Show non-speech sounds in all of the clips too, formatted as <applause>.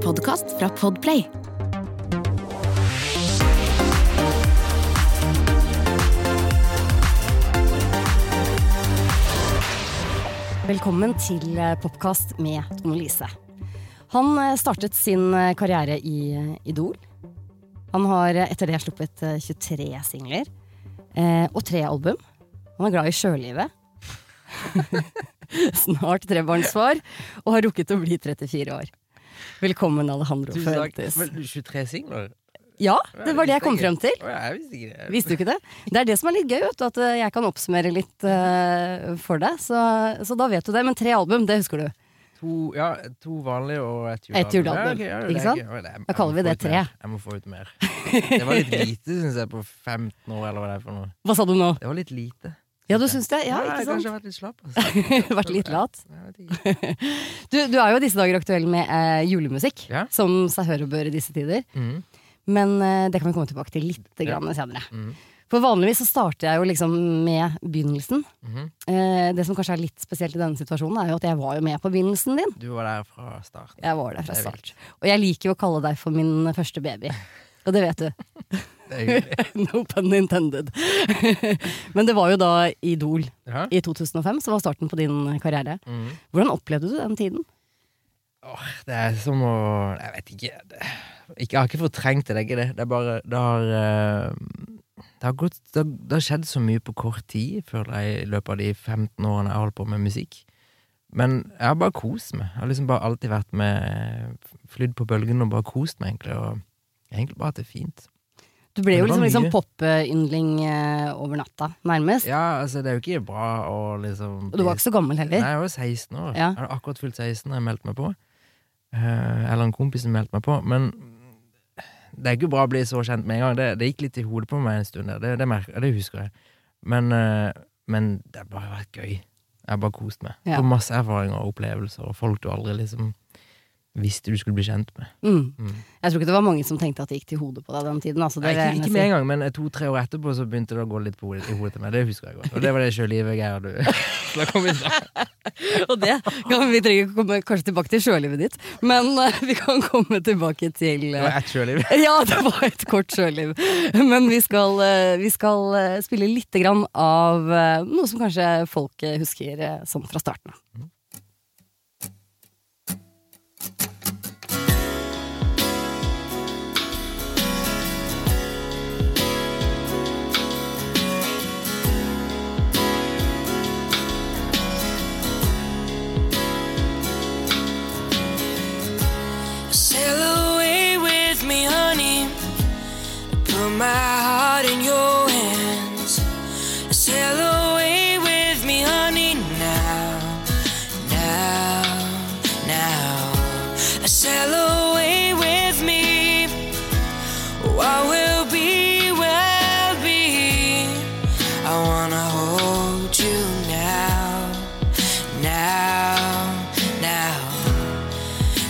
en podkast fra Podplay. Velkommen til eh, Popkast med Tone Lise. Han eh, startet sin eh, karriere i Idol. Han har etter det sluppet eh, 23 singler og tre album. Han er glad i sjølivet. <laughs> Snart trebarnsfar, og har rukket å bli 34 år. Velkommen, Alejandro Fuentes. 23 singler? Ja, det var det jeg kom frem til. Visste. Du ikke det? Det er det som er litt gøy, vet du, at eh, jeg kan oppsummere litt uh, for deg. Så, så da vet du det. Men tre album, det husker du. To, ja, to vanlige og julealbum. Et julealbum, Ja, okay, ja, ikke sant? er- Da jeg kaller vi det tre. mer. Jeg må få ut mer. Det var litt lite, syns jeg, på 15 år, eller hva det er for noe. Hva sa du nå? Det var litt lite. Ja, du syns det? Ja, ikke sant? Kanskje jeg har vært litt slapp. Altså. <laughs> Vært litt lat. <laughs> Du, du er jo i disse dager aktuell med eh, julemusikk, Ja. som seg hør og bør i disse tider. Mm. Men eh, det kan vi komme tilbake til litt Ja. grann senere. Mm. For vanligvis så starter jeg jo liksom med begynnelsen. Mhm. Eh, det som kanskje er litt spesielt i denne situasjonen, er jo at jeg var jo med på begynnelsen din. Du var der fra start. Jeg var der fra start. Og jeg liker jo å kalle deg for min første baby. Og det vet du. <laughs> <laughs> No pun intended. <laughs> Men det var jo da Idol Ja. i 2005 som var starten på din karriere. Mm. Hvordan opplevde du den tiden? Åh, det er som å Jeg vet ikke. Det, jeg har ikke fortrengt det, det er ikke det. Det er bare Det har eh, det har, gått, det, det har skjedd så mye på kort tid, føler jeg, i løpet av de 15 årene jeg har holdt på med musikk. Men jeg har bare kost meg. Jeg har liksom bare alltid vært med Flydd på bølgen og bare kost meg, egentlig. Og egentlig bare hatt det fint. Du ble jo liksom, liksom mye. poppyndling eh, over natta, nærmest. Ja, altså, det er jo ikke bra å liksom Og du var ikke så gammel heller? Nei, jeg var 16 år. Ja. Jeg hadde akkurat fylt 16 da jeg meldte meg på. Eh, eller en kompis som meldte meg på. Men det er ikke bra å bli så kjent med en gang. Det, det gikk litt i hodet på meg en stund. Det, det, merker, det husker jeg. Men, eh, men det har bare vært gøy. Jeg har bare kost meg. Ja. Fått masse erfaringer og opplevelser, og folk du aldri liksom visste du skulle bli kjent med. Mm. Mm. Jeg tror ikke det var mange som tenkte at det gikk til hodet på deg den tiden. Altså, det Nei, ikke, ikke med en gang, men to-tre år etterpå så begynte det å gå litt på hodet, i hodet til meg. Det husker jeg godt. Og det var det sjølivet-greia du <laughs> La komme i stad. <laughs> Og det kan vi trenger ikke komme kanskje tilbake til sjølivet ditt, men uh, vi kan komme tilbake til Det eh, var ett sjøliv. <laughs> Ja, det var et kort sjøliv. Men vi skal, uh, vi skal eh, spille lite grann av eh, noe som kanskje folk eh, husker eh, sånn fra starten av. Sail my heart in your hands. Sail away with me, honey, now, now, now. Sail away with me. What will be, will be. I wanna hold you now, now, now.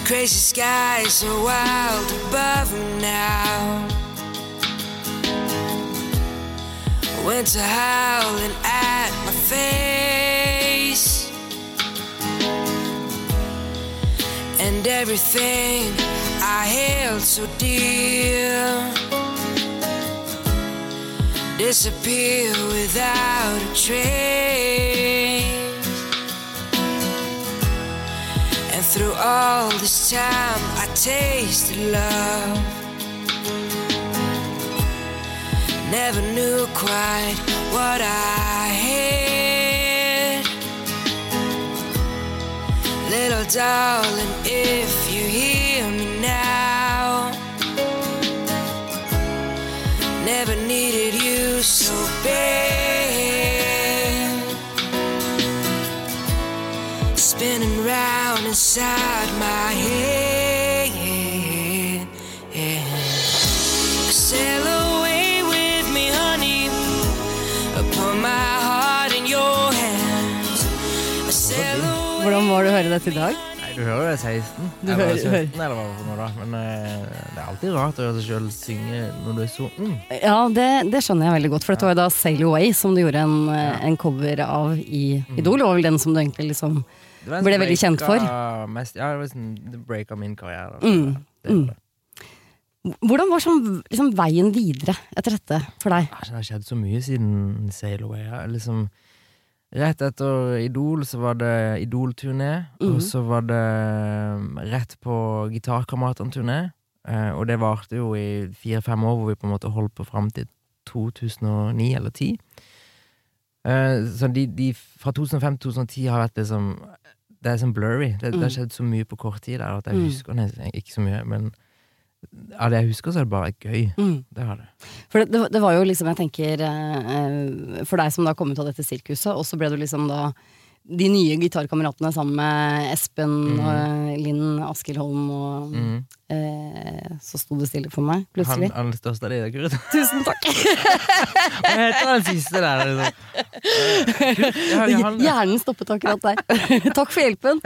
Crazy skies so wild Winter howling at my face. And everything I held so dear disappear without a trace. And through all this time, I tasted love. Never knew quite what I had. Little darling, Dette i dag? Nei, du hører jo jeg er 16. Du eller hører- 17, eller hva for noe da. Men eh, det er alltid rart å høre seg sjøl synge når du er så ung. Ja, det, det skjønner jeg veldig godt, for dette var jo da Sail Away som du gjorde en, eh, en cover av i Mm. Idol, og vel den som du egentlig liksom det var en ble som veldig kjent for. Mest, ja, det var sånn, det breaka min karriere. da. Mm, Det var mm. det. Hvordan var sånn, liksom, veien videre etter dette for deg? Altså, det har skjedd så mye siden Sail Away. Ja. Liksom, rett etter Idol så var det Idol-turné, mm. og så var det um, rett på Gitarkameratene-turné. Eh, og det varte jo i fire-fem år, hvor vi på en måte holdt på fram til 2009 eller 2010. Eh, så de, de fra 2005 til 2010 har vært liksom Det er sånn blurry. Det, det har Mm. skjedd så mye på kort tid der at jeg Mm. husker nesten ikke så mye. Men av det jeg husker, så er det bare gøy. Mm. Det har det. For det, det, var jo liksom, jeg tenker eh, eh, For deg som da kom ut av dette sirkuset, og så ble du liksom da de nye gitarkameratene sammen med Espen, mm. og Linn, Askild Holm og Mm. eh, Så sto det stille for meg, plutselig. han han største av de, det er Kurt. <laughs> Tusen takk! <laughs> Hva heter den siste der? Liksom? Eh, han, Hjernen stoppet akkurat der. <laughs> Takk for hjelpen.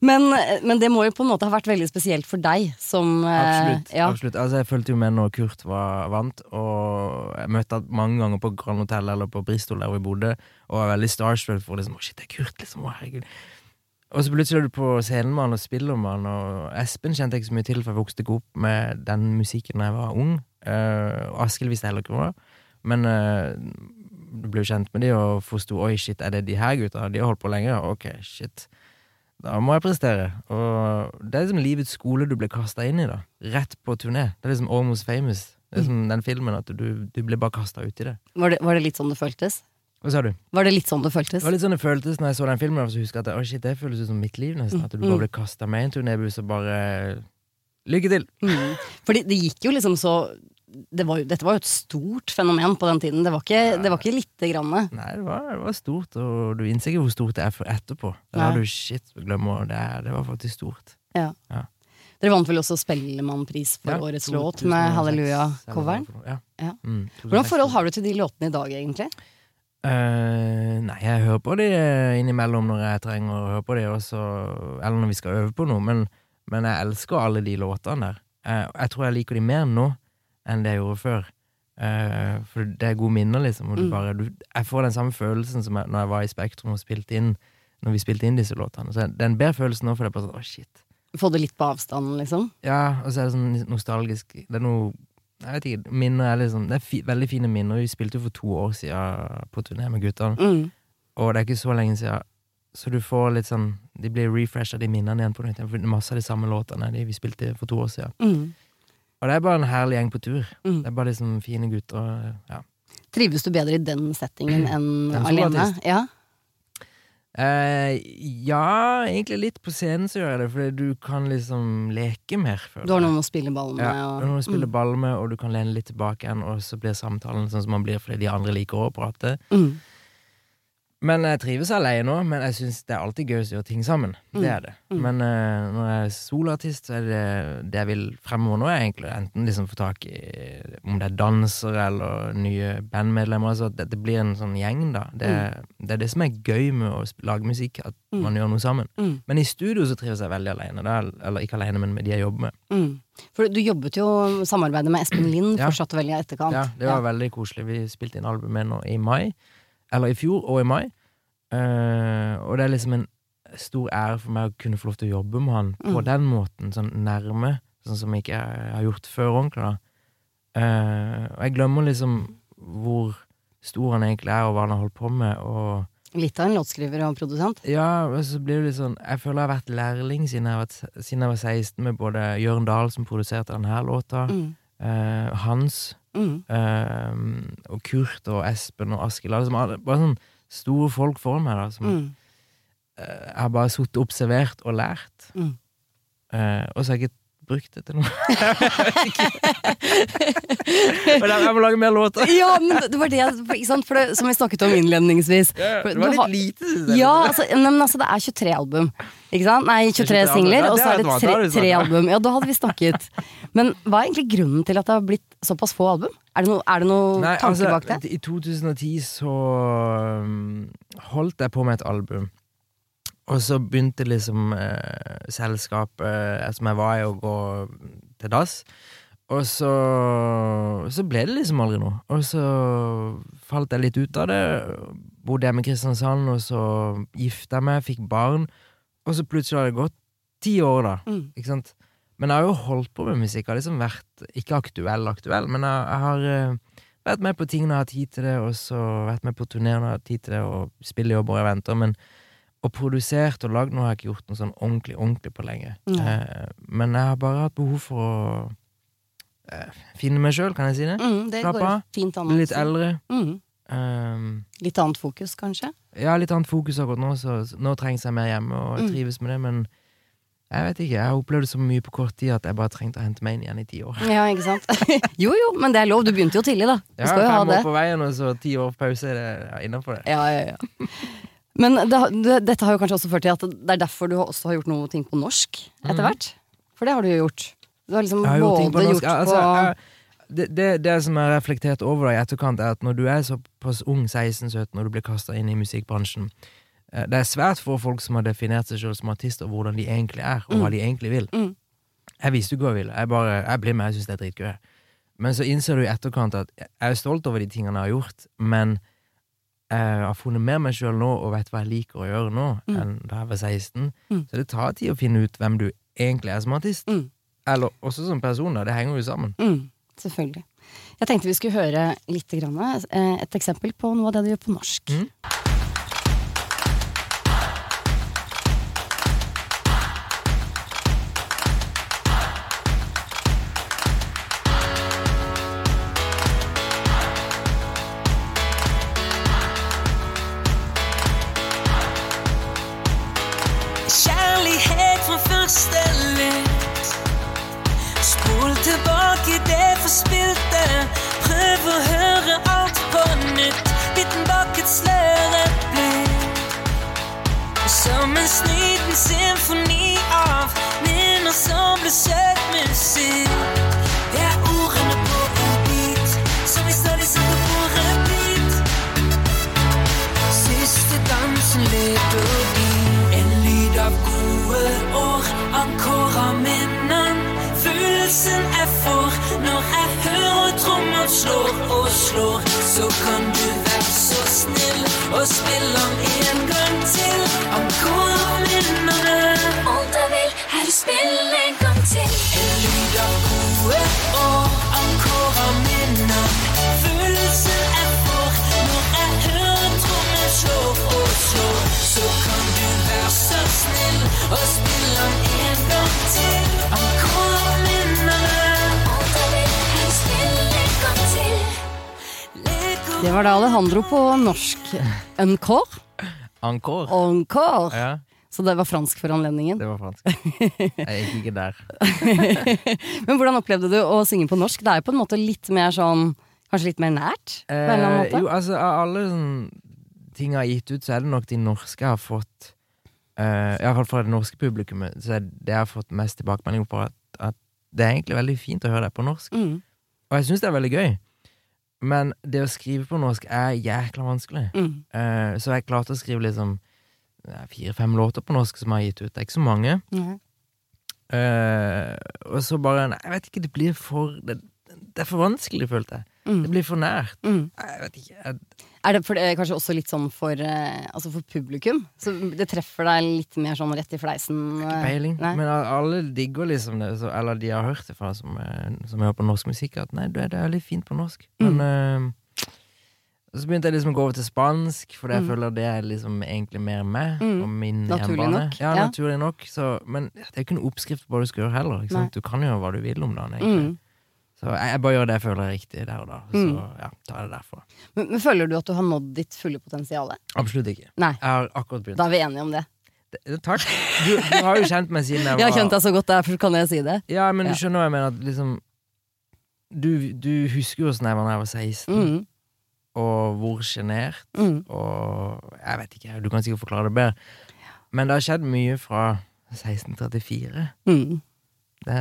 Men, men det må jo på en måte ha vært veldig spesielt for deg som eh, absolutt. Ja. absolutt. Altså, jeg fulgte jo med når Kurt var vant, og jeg møtte han mange ganger på Grand Hotel eller på Bristol, der vi bodde, og var veldig starstruck for liksom, å shit, det er Kurt, liksom. Å, herregud. Og så plutselig er du på scenen med han og spiller med han, og Espen kjente jeg ikke så mye til, for jeg vokste ikke opp med den musikken da jeg var ung. Uh, Askild visste heller ikke hva. Men uh, ble jo kjent med de og forsto oi, shit, er det de her gutta? De har holdt på lenge? Ok, shit. Da må jeg prestere. Og det er liksom livets skole du ble kasta inn i, da. Rett på turné. Det er liksom Almost Famous. Det er som den filmen, at du, du blir bare kasta uti det. Var, det, var det litt sånn det føltes? Hva sa du? Var det litt sånn det føltes? Det var litt sånn det føltes når jeg så den filmen. Og så husker jeg at å shit, det føles ut som mitt liv, nesten. At du Mm. bare ble kasta med i en turnébuss og bare Lykke til! Mm. Fordi det gikk jo liksom så det var, Dette var jo et stort fenomen på den tiden. Det var ikke, det var ikke lite grann. Nei, det var, det var stort, og du innser ikke hvor stort det er for etterpå. Da har du shit, glemmer det. Det var faktisk stort. Ja Dere vant vel også Spellemannpris for Ja, årets 2006, låt med Halleluja-coveren. Ja. Ja. Mm, Hvordan forhold har du til de låtene i dag, egentlig? Uh, nei, jeg hører på de eh, innimellom når jeg trenger å høre på de, også, eller når vi skal øve på noe, men, men jeg elsker alle de låtene der. Jeg, jeg tror jeg liker de mer nå enn det jeg gjorde før. Uh, for det er gode minner, liksom. Du Mm. bare, du, jeg får den samme følelsen som jeg, når jeg var i Spektrum og spilte inn Når vi spilte inn disse låtene. Så det er en bedre følelse nå, for det er bare sånn, å shit. Få det litt på avstand, liksom? Ja, og så er det sånn nostalgisk Det er noe Jeg vet ikke, minner er liksom Det er fi, veldig fine minner. Vi spilte jo for to år siden på turné med guttene. Mm. Og det er ikke så lenge siden. Så du får litt sånn De blir refresha, de minnene igjen på nytt. Masse av de samme låtene de vi spilte for to år siden. Mm. Og det er bare en herlig gjeng på tur. Mm. Det er bare liksom fine gutter. Og, ja. Trives du bedre i den settingen enn <clears throat> den alene? Ja? Eh, ja, egentlig litt på scenen så gjør jeg det, fordi du kan liksom leke mer. føler Du har noen å spille ball med? ja, og- du har noen å spille Mm. ball med, og du kan lene litt tilbake igjen, og så blir samtalen sånn som man blir fordi de andre liker å prate. Mm. Men jeg trives alene nå, men jeg syns det er alltid gøy å gjøre ting sammen. Mm. Det er det. Mm. Men uh, når jeg er soloartist, så er det det jeg vil fremover nå, er egentlig enten liksom få tak i om det er dansere eller nye bandmedlemmer. Altså at det, det blir en sånn gjeng, da. Det, det er det som er gøy med å lage musikk, at Mm. man gjør noe sammen. Mm. Men i studio så trives jeg veldig alene. Da, eller ikke alene, men med de jeg jobber med. Mm. For du jobbet jo samarbeidet med Espen Lind, Ja. fortsatt å i etterkant. Ja, det var veldig koselig. Vi spilte inn albumet nå i mai. Eller i fjor og i mai. Uh, og det er liksom en stor ære for meg å kunne få lov til å jobbe med han på Mm. den måten, sånn nærme, sånn som jeg ikke har gjort før ordentlig. Eh, og jeg glemmer liksom hvor stor han egentlig er, og hva han har holdt på med. Og Litt av en låtskriver og produsent. ja, og så blir det litt sånn Jeg føler jeg har vært lærling siden jeg var, siden jeg var 16, med både Jørn Dahl, som produserte denne låta, Mm. Eh, Hans Mm. eh, og Kurt og Espen og Askild. Liksom, bare sånn store folk foran meg, da, som Mm. eh, jeg har bare sittet og observert og lært. Mm. Eh, og så har jeg ikke brukt det til noe. da, jeg må lage mer låter. Ja, men det var det, ikke sant? For det, som vi snakket om innledningsvis. For det var har- litt lite. Ja, altså, nei, men altså, det er 23 album. Ikke sant? Nei, 23 23 singler, Ja, og så er det tre, tre album. Ja, da hadde vi snakket. Men hva er egentlig grunnen til at det har blitt såpass få album? Er det noen noe Nei, tanke altså, bak det? I 2010 så um, holdt jeg på med et album. Og så begynte liksom eh, selskapet eh, som jeg var i, å gå til dass. Og så, så ble det liksom aldri noe. Og så falt jeg litt ut av det. Bodde hjemme i Kristiansand, og så gifta jeg meg, fikk barn. Og så plutselig har det gått ti år, da. Mm. Ikke sant? Men jeg har jo holdt på med musikk. Jeg har liksom vært ikke aktuell, aktuell, men jeg, jeg har eh, vært med på ting når jeg har tid til det, og så vært med på turné når jeg har tid til det, og spillejobber og eventer. Men og produsert og lagd noe har jeg ikke gjort noe sånn ordentlig ordentlig på lenge. Eh, men jeg har bare hatt behov for å eh, finne meg sjøl, kan jeg si det? Mm, det Slapp av. Bli litt eldre. Mm. Um, Litt annet fokus, kanskje? Ja, litt annet fokus akkurat nå, så så nå trengs jeg mer hjemme, og jeg Mm. trives med det, men jeg vet ikke, jeg har opplevd så mye på kort tid at jeg bare trengte å hente meg inn igjen i ti år. Ja, ikke sant? <laughs> jo jo, men det er lov. Du begynte jo tidlig, da. Du Ja, skal jo ha fem år på veien, og så ti år pause, det ja, innafor det. Ja, ja, ja. Men det, det, dette har jo kanskje også ført til at det er derfor du også har gjort noe ting på norsk etter hvert? For det har du jo gjort. Du har liksom Mm. Har gjort både på gjort på, Altså, jeg, det, det, det som jeg har reflektert over i etterkant, er at når du er såpass ung, 16-17, og du blir kasta inn i musikkbransjen eh, Det er svært få folk som har definert seg selv som artister, hvordan de egentlig er, og hva de egentlig vil. Mm. Jeg visste ikke hva jeg ville. Jeg, bare, jeg blir med, jeg syns det er dritgøy. Men så innser du i etterkant at jeg er stolt over de tingene jeg har gjort, men jeg har funnet mer meg sjøl nå og vet hva jeg liker å gjøre nå, Mm. enn da jeg var 16. Mm. Så det tar tid å finne ut hvem du egentlig er som artist. Mm. Eller også som person, da. Det henger jo sammen. Mm, selvfølgelig. Jeg tenkte vi skulle høre litt grann, eh, et eksempel på noe av det du gjør på norsk. Snill Og spille Det var da Alejandro på norsk. Encore? Encore. Encore! Ja, Så det var fransk for anledningen. det var fransk. Jeg gikk ikke der. <laughs> Men hvordan opplevde du å synge på norsk? Det er jo på en måte litt mer sånn Kanskje litt mer nært? På en eller annen Eh, måte? jo, altså, av alle sånne ting jeg har gitt ut, så er det nok de norske jeg har fått uh, Iallfall fra det norske publikummet, så er det jeg har fått mest tilbakemelding på, at, at det er egentlig veldig fint å høre deg på norsk. Mm, Og jeg syns det er veldig gøy. Men det å skrive på norsk er jækla vanskelig. mm, Uh, så jeg klarte å skrive liksom fire-fem låter på norsk som jeg har gitt ut. Det er ikke så mange. Mm. Uh, og så bare jeg vet ikke, det blir for Det, det er for vanskelig, følte jeg. Mm, Det blir for nært. mm. Jeg vet ikke. Jeg, Er det for, det er kanskje også litt sånn for, eh, altså for publikum? Så det treffer deg litt mer sånn rett i fleisen? ikke eh, peiling. Nei? Men alle digger liksom det, så, eller de har hørt det fra som, eh, som hører på norsk musikk, at nei, det er, litt fint på norsk. Mm. Men eh, så begynte jeg liksom å gå over til spansk, for jeg Mm. føler det er liksom egentlig mer meg Mm. og min Naturlig hjemmebane. nok, Ja, ja. naturlig nok. Så, men det er ikke noen oppskrift på hva du skal gjøre heller. Du kan gjøre hva du vil om dagen. egentlig. Mm. Så jeg, jeg bare gjør det jeg føler er riktig der og da. Så Mm. ja, tar jeg det derfor. Men, men føler du at du har nådd ditt fulle potensial? Absolutt ikke. Nei, Jeg har akkurat begynt. da er vi enige om det. Det- Takk. Du, du har jo kjent meg siden jeg var <laughs> Jeg har kjent deg så godt, derfor kan jeg si det. Ja, men Ja. du skjønner hva jeg mener. At liksom du, du husker jo åssen jeg var da jeg var 16, Mm, og hvor sjenert mm, og Jeg vet ikke, du kan sikkert forklare det bedre. Men det har skjedd mye fra 1634. mm. Det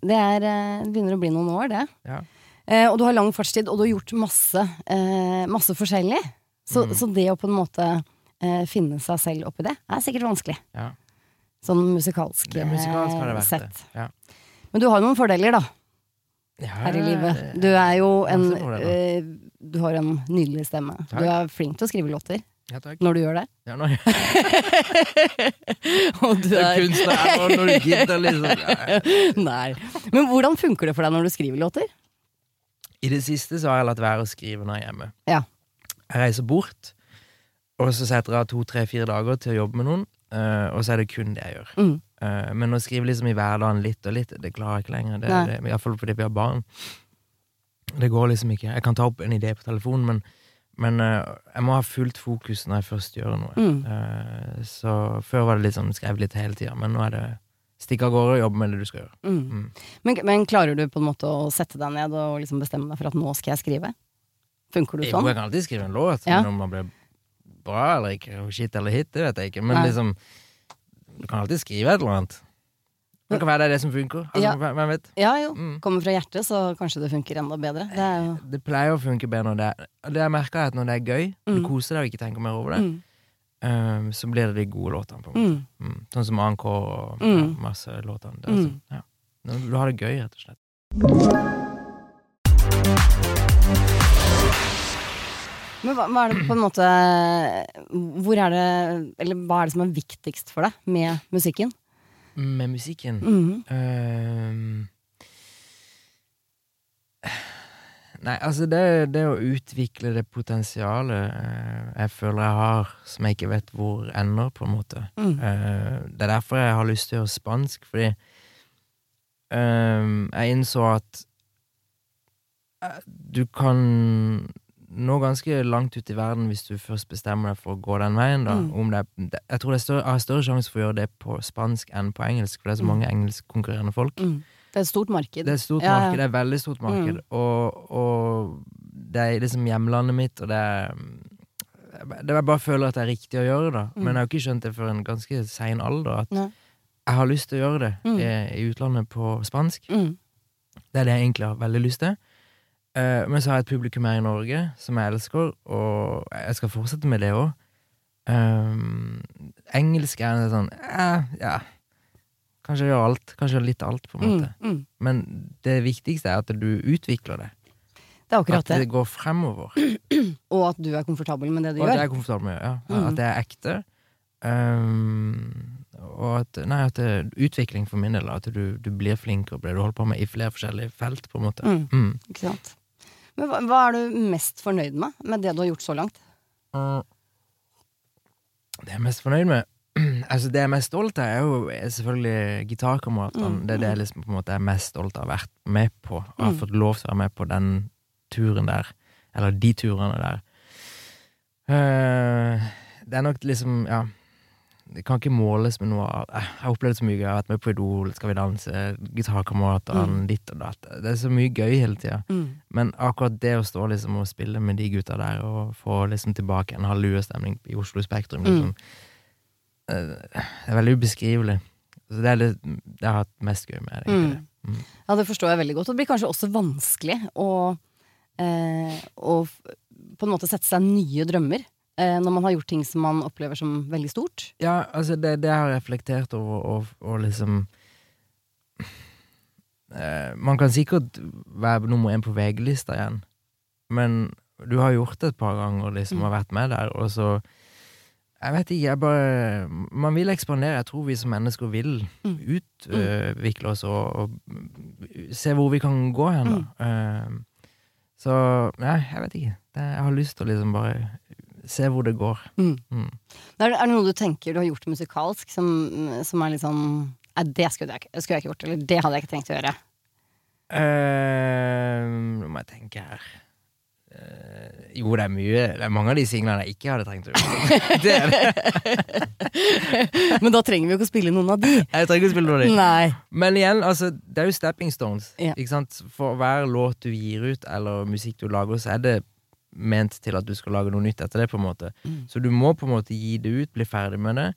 Det er, eh, det begynner å bli noen år, det. Ja. Eh, og du har lang fartstid, og du har gjort masse, eh, masse forskjellig. Så, Mm. så det å på en måte eh, finne seg selv oppi det, er sikkert vanskelig. Ja. Sånn musikalsk, Det musikalsk har det eh, vært det. sett. Ja. Men du har jo noen fordeler, da. her i livet. Du er jo en det, eh, Du har en nydelig stemme. Du er flink til å skrive låter Ja, når du gjør det. Ja, nå, <laughs> Og du er er kunstner er når- når du gidder, liksom. <laughs> Nei. Men hvordan funker det for deg når du skriver låter? I det siste så har jeg latt være å skrive når jeg er hjemme. Ja. Jeg reiser bort, og så setter jeg av to, tre, fire dager til å jobbe med noen, eh, og så er det kun det jeg gjør. Mm. Eh, men å skrive liksom i hverdagen litt og litt, det klarer jeg ikke lenger. Det, det, Iallfall fordi vi har barn. Det går liksom ikke. Jeg kan ta opp en idé på telefonen, men, men uh, jeg må ha fullt fokus når jeg først gjør noe. Mm. Uh, så før var det liksom skrevet litt hele tida, men nå er det stikk av gårde og jobbe med det du skal gjøre. Mm. Mm. Men, men klarer du på en måte å sette deg ned og liksom bestemme deg for at nå skal jeg skrive? Funker du Jo, sånn? jeg kan alltid skrive en låt, Ja. men om man blir bra eller ikke, shit eller hit, det vet jeg ikke. Men Nei. liksom Du kan alltid skrive et eller annet. Det kan være det er det som funker. Altså, Ja. hvem vet? Ja jo. Mm. Kommer fra hjertet, så kanskje det funker enda bedre. Det Det pleier å funke bedre når det er Det jeg merker er at når det er gøy, Mm. du koser deg og ikke tenker mer over det, mm. um, så blir det de gode låtene. på en måte Mm. mm. Sånn som ANK og ja, Mm. masse låter. Det er altså, ja. Du har det gøy, rett og slett. Men hva, hva er det på en måte Hvor er det Eller hva er det som er viktigst for deg med musikken? Med musikken Mhm. Uh, Nei, altså det, det å utvikle det potensialet eh, jeg føler jeg har, som jeg ikke vet hvor ender, på en måte. Mm. Uh, det er derfor jeg har lyst til å gjøre spansk, fordi uh, jeg innså at eh, du kan nå ganske langt ut i verden hvis du først bestemmer deg for å gå den veien. da Mm. Om det, det, Jeg tror det større, jeg har større sjanse for å gjøre det på spansk enn på engelsk, for det er så Mm. mange engelskkonkurrerende folk. Mm. Det er et stort marked. Det er et stort Ja, ja. marked, det er et veldig stort marked, Mm. og, og det er liksom hjemlandet mitt, og det er det Jeg bare føler at det er riktig å gjøre det, Mm. men jeg har ikke skjønt det før en ganske sein alder, at Nei. jeg har lyst til å gjøre det Mm. i, i utlandet på spansk. Mm. Det er det jeg egentlig har veldig lyst til. Eh, men så har jeg et publikum her i Norge som jeg elsker, og jeg skal fortsette med det òg. engelsk er en sånn eh, Ja, kanskje gjøre alt. Kanskje gjøre litt alt, på en Mm. måte. Mm. Men det viktigste er at du utvikler det. Det er akkurat At det det. går fremover. <clears throat> Og at du er komfortabel med det du Og at gjør. jeg er komfortabel med det. Ja. Mm. At det er ekte. Um, og at, nei, at det er utvikling for min del. At du, du blir flinkere på det du holder på med i flere forskjellige felt. på en måte Mm. Mm. Ikke sant? Men hva, hva er du mest fornøyd med med det du har gjort så langt? Det jeg er mest fornøyd med <clears throat> Altså Det jeg er mest stolt av, er jo er selvfølgelig gitarkameratene. Mm, Det er det jeg liksom på en måte er mest stolt av å ha vært med på. Og har Mm. fått lov til å være med på den turen der. Eller de turene der. Uh, det er nok liksom Ja. Det kan ikke måles med noe av Jeg har opplevd så mye. Jeg har vært med på Idol, Skal vi danse, gitarkameratene, Mm. ditt og datt. Det er så mye gøy hele tida. Mm. Men akkurat det å stå liksom og spille med de gutta der, og få liksom tilbake en hallelujestemning i Oslo Spektrum, Mm. liksom, mm. det er veldig ubeskrivelig. Så det er det, jeg har hatt mest gøy med. egentlig det. Mm. Ja, det forstår jeg veldig godt. Og det blir kanskje også vanskelig å, eh, å på en måte sette seg nye drømmer. Eh, når man har gjort ting som man opplever som veldig stort. Ja, altså, det, det har jeg reflektert over, og, og liksom eh, Man kan sikkert være nummer én på VG-lista igjen, men du har gjort det et par ganger, liksom, Mm. og vært med der, og så Jeg vet ikke, jeg bare Man vil ekspandere. Jeg tror vi som mennesker vil Mm. utvikle oss og, og se hvor vi kan gå hen, da. Mm. Eh, så Nei, jeg vet ikke. Det, jeg har lyst til å liksom bare se hvor det går. Mm. Mm. Er, det, noe du tenker du har gjort musikalsk som, som er litt sånn Nei, det skulle jeg, skulle jeg ikke gjort. Eller det hadde jeg ikke tenkt å gjøre. Uh, Nå må jeg tenke her. Uh, jo, det er mye. Det er mange av de singlene jeg ikke hadde trengt å gjøre. <laughs> <laughs> det er det. <laughs> Men da trenger vi jo ikke å spille noen av de. Jeg trenger ikke å spille noen av de. Nei. Men igjen, altså, det er jo stepping stones. Ja. For hver låt du gir ut, eller musikk du lager, så er det ment til at du skal lage noe nytt etter det. på en måte Mm. Så du må på en måte gi det ut, bli ferdig med det,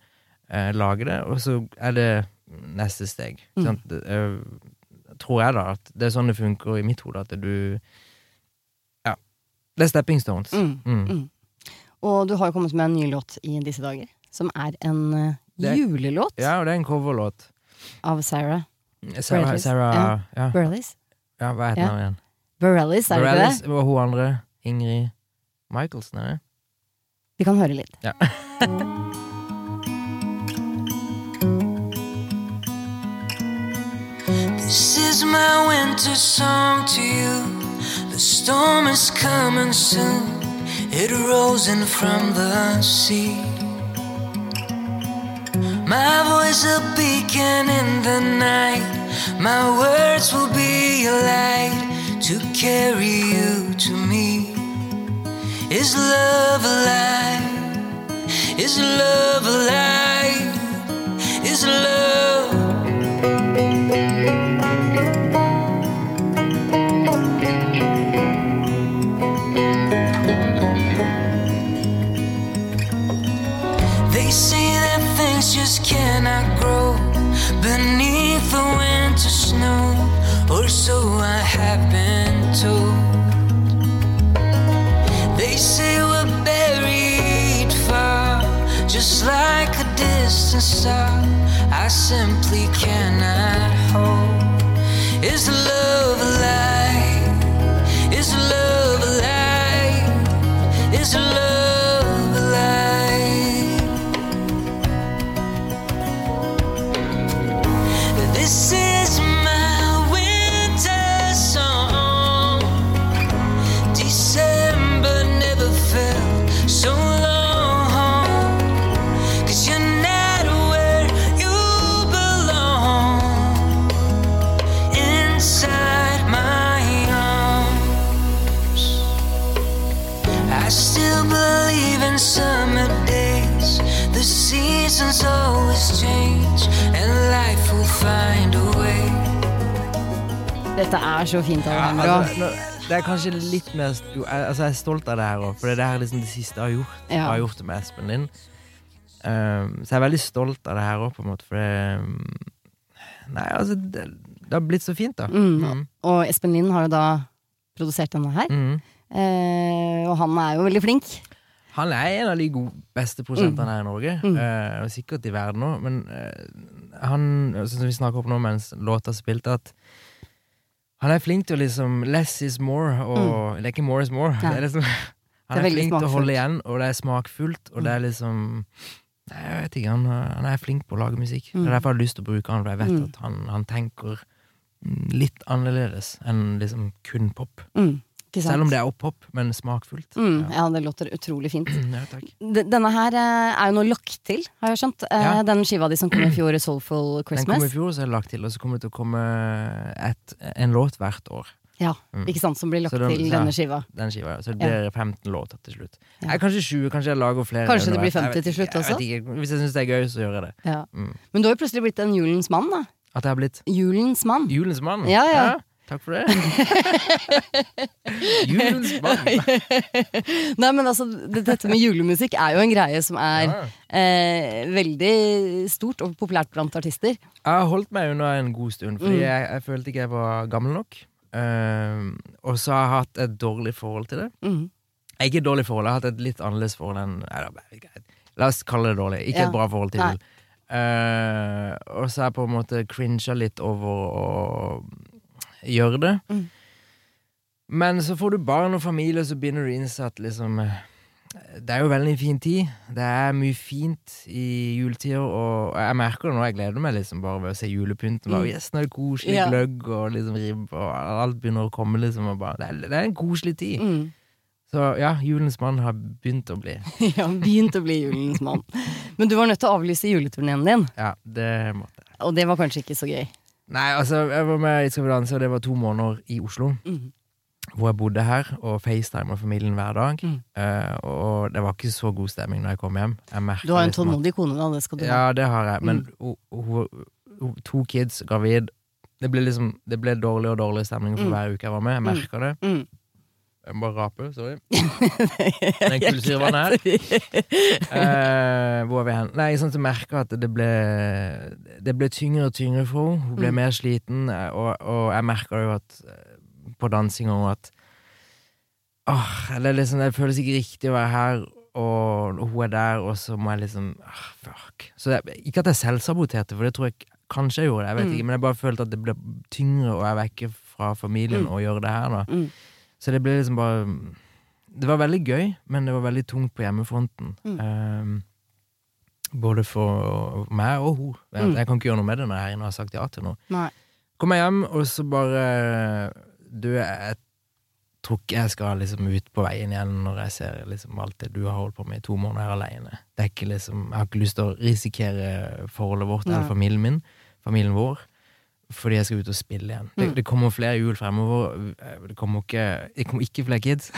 eh, lage det, og så er det neste steg. Mm. Det, eh, tror jeg, da, at det er sånn det funker i mitt hode, at du Ja. Det er stepping stones. Mm. Mm. Mm. Og du har jo kommet med en ny låt i disse dager, som er en eh, Det- julelåt Ja, og det er en coverlåt. av Sarah Sarah, Burleys. Sarah ja. Burleys. Ja, hva heter Ja. igjen? Borellis, er det ikke det? og hun andre. Ingrid Michaelsen, er det? Vi kan høre litt. Ja. <laughs> This is my winter song to you. The storm is coming soon. It rolls in from the sea. My voice a beacon in the night. My words will be a light to carry you to me. Is love alive? Is love alive? Is love? They say that things just cannot grow beneath the winter snow, or so I have been told. Say we're buried far, just like a distant star. I simply cannot hold. Is love alive? Is love alive? Is love Dette er så fint, Ja, altså, det er kanskje litt mer Altså, jeg er stolt av det her òg, for det er liksom det siste jeg har gjort. Ja. Jeg har gjort det med Espen Lind. Um, så jeg er veldig stolt av det her òg, på en måte, for det um, Nei, altså, det, det har blitt så fint, da. Mm. Mm. Og Espen Lind har jo da produsert denne her. Mm. Eh, og han er jo veldig flink. Han er en av de beste prosentene her i Norge, Mm. uh, og sikkert i verden òg, men uh, han Sånn som vi snakker om nå mens låta spilte, at han er flink til å liksom Less is more, og Det er ikke more is more. Ja. Det er liksom, <laughs> Det han er er, flink til å holde igjen, og det er smakfullt, og det er liksom Nei, jeg vet ikke, han, han er flink på å lage musikk. Det Mm. er derfor jeg har lyst til å bruke han, for jeg vet Mm. at han, han tenker mm, litt annerledes enn liksom kun pop. Mm. Selv om det er opp-pop, men smakfullt. Mm, Ja. ja, det låter utrolig fint. Ja, takk. Denne her eh, er jo nå lagt til, har jeg skjønt. Eh, Ja. Den skiva di som kom i fjor, <clears throat> Soulful Christmas. Den kom i fjor, så er det lagt til, og så kommer det til å komme et, en låt hvert år. Ja, Mm. ikke sant, Som blir lagt den- til denne skiva. Den skiva, Så det Ja. blir 15 låter til slutt. Ja. Nei, kanskje 20, kanskje jeg lager flere. Kanskje det blir underveis. Jeg 50 til slutt også? Jeg ikke. Hvis jeg syns det er gøy, så gjør jeg det. Ja. Mm. Men du har jo plutselig blitt en julens mann, da. At jeg har blitt Julens mann. julens mann. Ja, ja. Takk for det. <laughs> julens mann. <laughs> Nei, men altså, dette med julemusikk er jo en greie som er Ja. eh, veldig stort og populært blant artister. Jeg har holdt meg unna en god stund, fordi Mm. jeg, jeg følte ikke jeg var gammel nok. Uh, og så har jeg hatt et dårlig forhold til det. Mm. Ikke et dårlig forhold, jeg har hatt et litt annerledes forhold enn nei. La oss kalle det dårlig. Ikke Ja. et bra forhold til jul. Uh, og så har jeg på en måte cringa litt over å gjøre det. Mm. Men så får du barn og familie, og så begynner du å innse at liksom eh, Det er jo veldig fin tid. Det er mye fint i juletider, og jeg merker det nå. Jeg gleder meg liksom bare ved å se julepynten. Bare, Mm. yes, nå er det koselig Ja. gløgg og liksom ribb, og alt begynner å komme. liksom bare, det, er, det er en koselig tid. Mm. Så ja, julens mann har begynt å bli. <laughs> Ja, begynt å bli julens mann. Men du var nødt til å avlyse juleturneen din, Ja, det måtte jeg. og det var kanskje ikke så gøy. Nei, altså, jeg var med i vi og det var to måneder i Oslo. Mm. Hvor jeg bodde her og facetimer familien hver dag. Mm. Uh, og det var ikke så god stemning når jeg kom hjem. Jeg Du har en tålmodig kone, da. Det skal du ha. Ja, det har jeg. Men Mm. hun- hun- to kids, gravid Det ble liksom Det ble dårligere og dårlig stemning for Mm. hver uke jeg var med. Jeg Mm. merka det. Jeg må bare rape, sorry. <laughs> Den kullsyren her. Eh, hvor er vi hen? Nei, sånn at jeg merka at det ble Det ble tyngre og tyngre for henne. Hun ble Mm. mer sliten, eh, og, og jeg merka jo at eh, på dansinga at Åh, det, er liksom, det føles ikke riktig å være her, og hun er der, og så må jeg liksom åh, Fuck. Så det, ikke at jeg selvsaboterte, for det tror jeg kanskje jeg gjorde, det, jeg vet Mm. ikke, men jeg bare følte at det ble tyngre, å være vekke fra familien Mm. og gjøre det her, da. Mm. Så det ble liksom bare Det var veldig gøy, men det var veldig tungt på hjemmefronten. Mm. Um, både for meg og hun. Jeg, Mm. jeg kan ikke gjøre noe med det når jeg har sagt ja til noe. Nei. Kommer hjem, og så bare Du, jeg tror ikke jeg skal liksom ut på veien igjen når jeg ser liksom alt det du har holdt på med i to måneder her alene. Det er ikke liksom Jeg har ikke lyst til å risikere forholdet vårt Nei. eller familien min, familien vår, fordi jeg skal ut og spille igjen. Det, Mm. det kommer flere jul fremover. Det kommer ikke, det kommer ikke flere kids.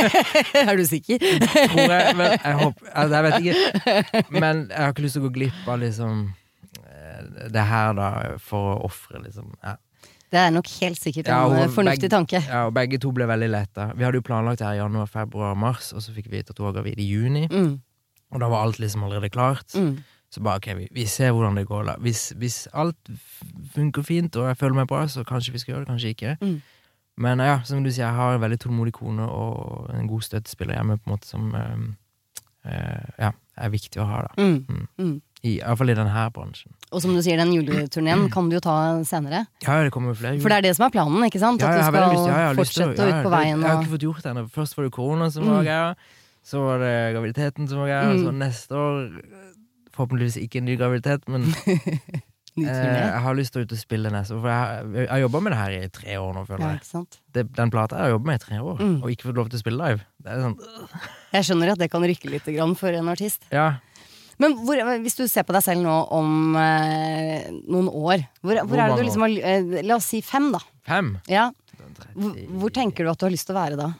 <laughs> er du sikker? tror jeg, men jeg håper altså, Jeg vet ikke. Men jeg har ikke lyst til å gå glipp av liksom eh, det her, da, for å ofre, liksom. Ja. Det er nok helt sikkert Ja, en hun- eh, fornuftig begge- tanke. ja, og begge to ble veldig letta. Vi hadde jo planlagt det her i januar, februar, mars, og så fikk vi vite at hun var gravid i juni. Mm. Og da var alt liksom allerede klart. Mm. Så bare ok, vi, vi ser hvordan det går. hvis, hvis alt funker fint, og jeg føler meg bra, så kanskje vi skal gjøre det, kanskje ikke. Mm. Men ja, som du sier, jeg har en veldig tålmodig kone og en god støttespiller hjemme, på en måte som øh, øh, ja, er viktig å ha, da. Mm. Mm. Mm. I, Iallfall i denne bransjen. Og som du sier, den juleturneen kan du jo ta senere. Ja, det kommer flere jul. For det er det som er planen, ikke sant? At ja, du skal lyst- ja, ja, fortsette å- ut på veien Jeg har ikke fått gjort det ennå. Først var det korona som Mm. var greia. Så var det graviditeten som var greia. Mm. Så neste år Forhåpentligvis ikke en ny graviditet, men <laughs> ny eh, jeg har lyst til å ut og spille neste år. For jeg, har jobba med det her i tre år nå, føler jeg. sant? Det, den plata jeg har jobbet med i tre år, Mm. og ikke fått lov til å spille live. Det er sånn Jeg skjønner at det kan rykke litt grann for en artist. Ja. Men hvor, hvis du ser på deg selv nå om eh, noen år, hvor, hvor, Hvor er det du liksom har eh, La oss si fem, da. Fem. Ja. Hvor, hvor tenker du at du har lyst til å være da?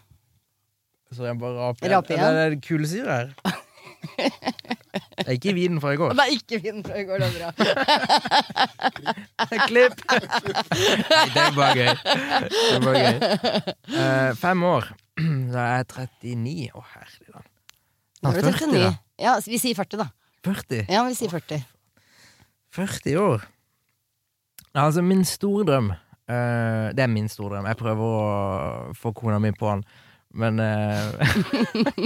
Så jeg bare raper Rape igjen. igjen? Det er det kule sier her. <laughs> Det er ikke i vinen fra i går. Er ikke vinen fra i går, det er bra. <laughs> Klipp! Nei, det er bare gøy. Det er bare gøy. Uh, fem år. <clears throat> Da er jeg 39. Å, herligland. Nå er du 40, 39. da. Ja, vi sier 40, da. 40. Ja, vi sier 40. 40 år. Altså, min store drøm uh, Det er min store drøm. Jeg prøver å få kona mi på den. Men eh,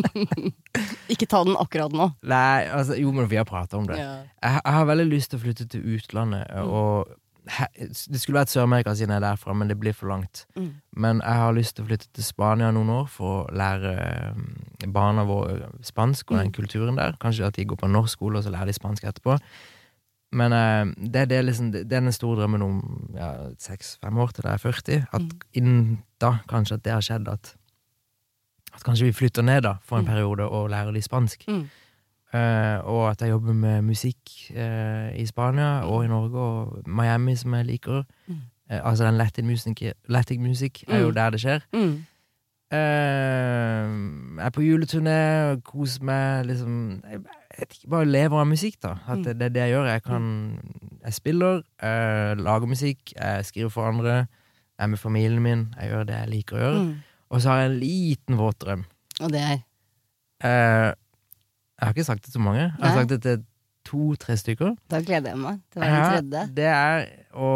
<laughs> Ikke ta den akkurat nå. Nei, altså, jo, men vi har prata om det. Ja. Jeg, jeg har veldig lyst til å flytte til utlandet. Og he, Det skulle vært Sør-Amerika siden jeg er derfra, men det blir for langt. Mm. Men jeg har lyst til å flytte til Spania noen år for å lære eh, barna våre spansk og den kulturen der. Kanskje at de går på norsk skole, og så lærer de spansk etterpå. Men eh, det, er liksom, det er den store drømmen om ja, seks-fem år til jeg er 40. At innen da kanskje at det har skjedd at At kanskje vi flytter ned da for en Mm. periode og lærer de spansk. Mm. Uh, og at jeg jobber med musikk uh, i Spania og i Norge og Miami, som jeg liker. Mm. Uh, altså den latin music, latin music er jo Mm. der det skjer. Mm. Jeg er på juleturné og koser meg liksom Jeg ikke, bare lever av musikk, da. At Mm. det, det er det jeg gjør. Jeg kan Jeg spiller, lager musikk, jeg skriver for andre, jeg er med familien min, jeg gjør det jeg liker å gjøre. Og så har jeg en liten våt drøm. Og det er Eh, jeg har ikke sagt det til mange. Jeg har Nei. sagt det til to-tre stykker. Da gleder jeg meg til å være den tredje. det er å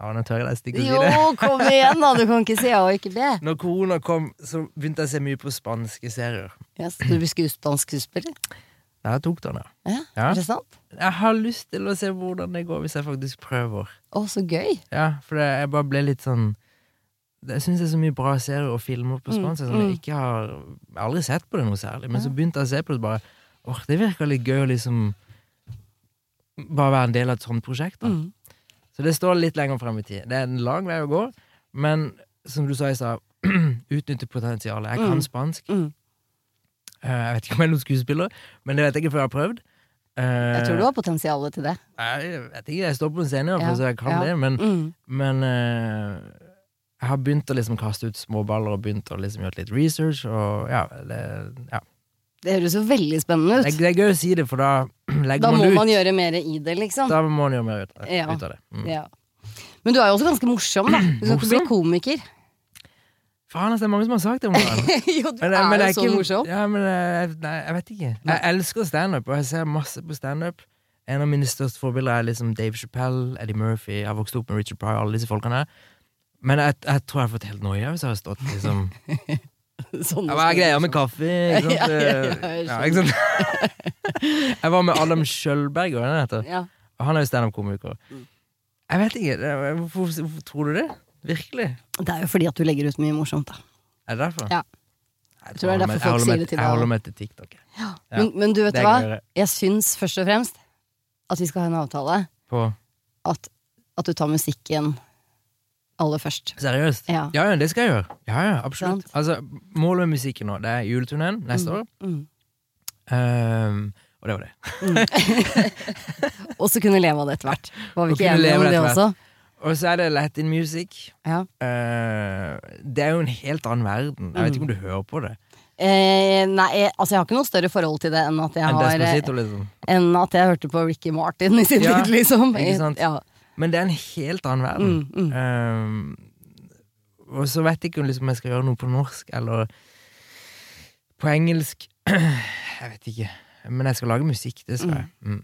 Ja, nå tør jeg nesten ikke å si det. Jo, <laughs> kom igjen, da! Du kan ikke si A og ikke B. Når korona kom, så begynte jeg å se mye på spanske serier. Ja, så du blir spansk skuespiller? Jeg tok den, ja. Ja, Ja. Er det sant? Jeg har lyst til å se hvordan det går, hvis jeg faktisk prøver. Å, så gøy! Ja, for jeg bare ble litt sånn Jeg syns det er så mye bra serier og filmer på Mm, spansk som mm. jeg ikke har Jeg aldri sett på det noe særlig, men så begynte jeg å se på det bare Åh, det virker litt gøy å liksom Bare være en del av et sånt prosjekt, da. Mm. Så det står litt lenger frem i tid. Det er en lang vei å gå, men som du sa i stad, <clears throat> utnytte potensialet. Jeg kan Mm. spansk. Mm. Eh, Jeg vet ikke om jeg er noen skuespiller, men det vet jeg ikke før jeg har prøvd. Jeg tror du har potensialet til det. Eh, Jeg vet ikke, jeg står på en scene, i hvert fall, Ja, så jeg kan ja. det, men, Mm. men eh, jeg har begynt å liksom kaste ut småballer og begynt å liksom gjøre litt research, og ja, det, ja. Det høres jo veldig spennende ut. det er gøy å si det, for da <clears throat> legger Da man må det ut. man gjøre mer i det, liksom. Da må man gjøre mer ut, Ja. ut av det. Mm. Ja. Men du er jo også ganske morsom, da. Du skal ikke bli komiker. Faen, altså, det er mange som har sagt det om meg. <laughs> jo, du Men, er, men det jo så ikke- morsom. Ja, men eh, nei, jeg vet ikke. Jeg elsker standup, og jeg ser masse på standup. En av mine største forbilder er liksom Dave Chappelle, Eddie Murphy. Jeg har vokst opp med Richard Pryor, alle disse folkene. her. Men jeg, jeg tror jeg har fått helt noia hvis jeg har stått liksom <laughs> Sånn Hva er greia med kaffe? <laughs> Ikke sant? Ja, ja, jeg Ja? <laughs> Jeg var med Adam Schjølberg, hva er han heter? Ja. Han er jo standup-komiker. Mm. Jeg vet ikke. Hvorfor, hvorfor tror du det? Virkelig? Det er jo fordi at du legger ut mye morsomt, da. Er det derfor? Ja. Jeg, tror det er jeg derfor holder med, Jeg holder med til TikTok. jeg. Ja. Men, men du vet hva? jeg. Jeg syns først og fremst at vi skal ha en avtale På at, at du tar musikken aller først. Seriøst? Ja. Ja, ja, det skal jeg gjøre. Ja, ja, absolutt. Altså, Målet med musikken nå, det er juleturneen neste år. Mm. Um, og det var det. <laughs> Og så kunne leve av det etter hvert. Var vi ikke enige om det også? Og så er det Latin music. Ja. Uh, det er jo en helt annen verden. Jeg vet ikke om du hører på det. Eh, nei, jeg, altså jeg har ikke noe større forhold til det enn at jeg har liksom. Enn at jeg hørte på Ricky Martin i sin tid, liksom. ikke sant? Ja. Men det er en helt annen verden. Mm, mm. Um, og så vet jeg ikke om liksom jeg skal gjøre noe på norsk eller på engelsk. <clears throat> Jeg vet ikke. Men jeg skal lage musikk. Det skal jeg. Mm.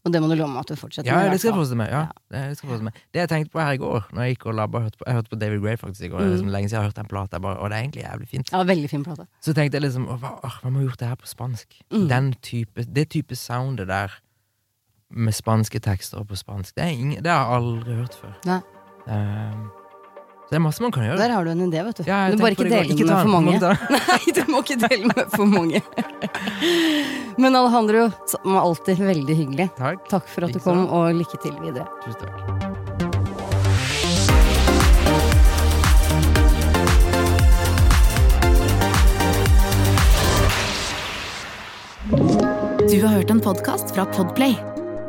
Og det må du love meg at du fortsetter Ja, med. i det skal jeg fortsette med. Ja, det, det skal jeg med. Det jeg tenkte på her i går, Når jeg gikk og labba hørte på, Jeg hørte på David Gray faktisk i går. Det er liksom lenge siden jeg har hørt den plata, og det er egentlig jævlig fint. Ja, veldig fin plate. Så tenkte jeg liksom hva, hva må jeg gjort det her på spansk? Mm. Den type, Det type soundet der med spanske tekster på spansk, det, er ingen, det har jeg aldri hørt før. Nei. Ehm, så det er masse man kan gjøre. Der har du en idé, vet du. Ja, du bare ikke dele den med for mange. <laughs> Nei, du må ikke dele med for mange. <laughs> Men Alejandro, som alltid veldig hyggelig. Takk. Takk for at du kom, og lykke til videre. Tusen takk. Du har hørt en podcast fra Podplay.